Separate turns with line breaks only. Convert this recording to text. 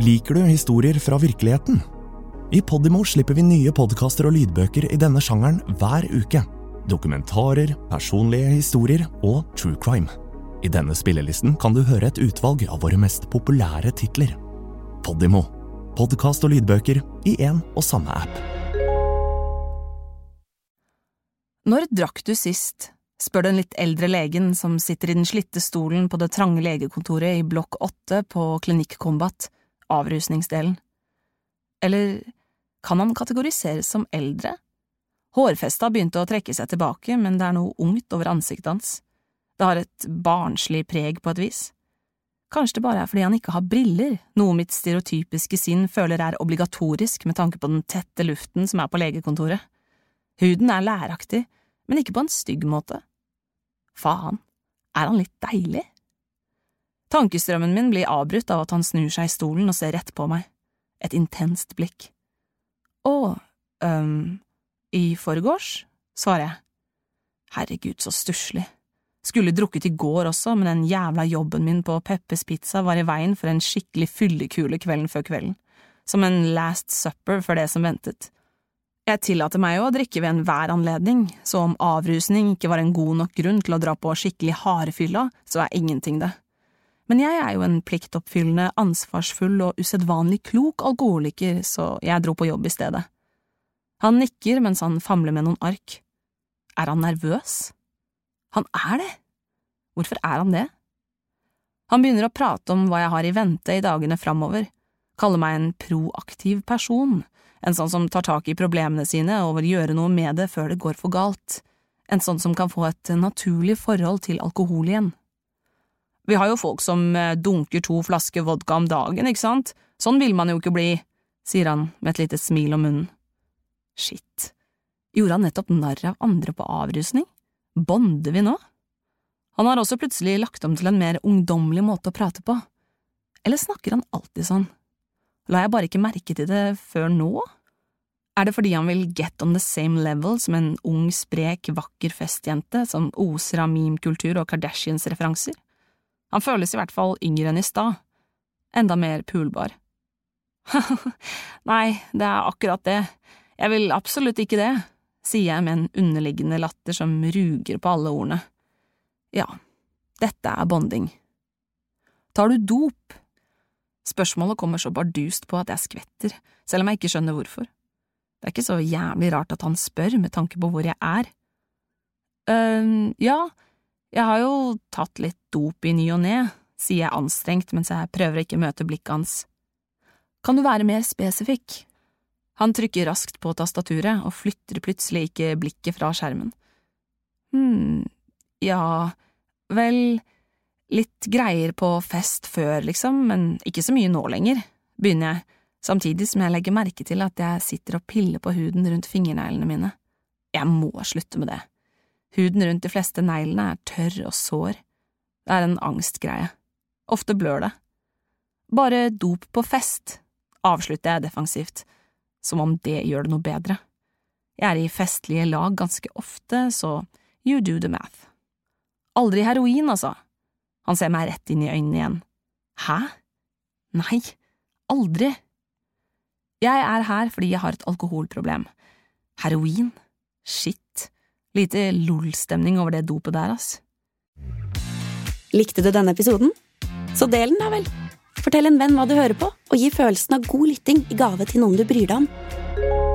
Liker du historier fra virkeligheten? I Podimo slipper vi nye podkaster og lydbøker i denne sjangeren hver uke. Dokumentarer, personlige historier og true crime. I denne spillelisten kan du høre et utvalg av våre mest populære titler. Podimo. Podkast og lydbøker i én og samme app.
Når drakk du sist? spør den litt eldre legen som sitter i den slitte stolen på det trange legekontoret i blokk åtte på Klinikk Combat, avrusningsdelen. Eller kan han kategoriseres som eldre? Hårfestet har begynt å trekke seg tilbake, men det er noe ungt over ansiktet hans. Det har et barnslig preg på et vis. Kanskje det bare er fordi han ikke har briller, noe mitt stereotypiske sinn føler er obligatorisk med tanke på den tette luften som er på legekontoret. Huden er læraktig, men ikke på en stygg måte. Faen, er han litt deilig? Tankestrømmen min blir avbrutt av at han snur seg i stolen og ser rett på meg, et intenst blikk. Å, øhm, i forgårs, svarer jeg. Herregud, så stusslig. Skulle drukket i går også, men den jævla jobben min på Peppes Pizza var i veien for en skikkelig fyllekule kvelden før kvelden, som en last supper for det som ventet. Jeg tillater meg jo å drikke ved enhver anledning, så om avrusning ikke var en god nok grunn til å dra på skikkelig hardfylla, så er ingenting det. Men jeg er jo en pliktoppfyllende, ansvarsfull og usedvanlig klok alkoholiker, så jeg dro på jobb i stedet. Han nikker mens han famler med noen ark. Er han nervøs? Han er det. Hvorfor er han det? Han begynner å prate om hva jeg har i vente i dagene framover, kaller meg en proaktiv person, en sånn som tar tak i problemene sine og vil gjøre noe med det før det går for galt, en sånn som kan få et naturlig forhold til alkohol igjen. Vi har jo folk som eh, dunker to flasker vodka om dagen, ikke sant, sånn vil man jo ikke bli, sier han med et lite smil om munnen. Shit, gjorde han nettopp narr av andre på avrusning? Bonder vi nå? Han har også plutselig lagt om til en mer ungdommelig måte å prate på. Eller snakker han alltid sånn? La jeg bare ikke merke til det før nå? Er det fordi han vil get on the same level som en ung, sprek, vakker festjente som oser av meme-kultur og Kardashians-referanser? Han føles i hvert fall yngre enn i stad. Enda mer pulbar. Nei, det er akkurat det. Jeg vil absolutt ikke det, sier jeg med en underliggende latter som ruger på alle ordene. Ja, dette er bonding. Tar du dop? Spørsmålet kommer så bardust på at jeg skvetter, selv om jeg ikke skjønner hvorfor. Det er ikke så jævlig rart at han spør med tanke på hvor jeg er. øh, ja, jeg har jo tatt litt dop i ny og ne, sier jeg anstrengt mens jeg prøver å ikke møte blikket hans. Kan du være mer spesifikk? Han trykker raskt på tastaturet og flytter plutselig ikke blikket fra skjermen. Hm, ja, vel, Litt greier på fest før, liksom, men ikke så mye nå lenger, begynner jeg, samtidig som jeg legger merke til at jeg sitter og piller på huden rundt fingerneglene mine. Jeg må slutte med det. Huden rundt de fleste neglene er tørr og sår. Det er en angstgreie. Ofte blør det. Bare dop på fest, avslutter jeg defensivt, som om det gjør det noe bedre. Jeg er i festlige lag ganske ofte, så you do the math. Aldri heroin, altså. Han ser meg rett inn i øynene igjen. Hæ? Nei, aldri. Jeg er her fordi jeg har et alkoholproblem. Heroin? Shit. Lite LOL-stemning over det dopet der, ass.
Likte du denne episoden? Så del den, da vel. Fortell en venn hva du hører på, og gi følelsen av god lytting i gave til noen du bryr deg om.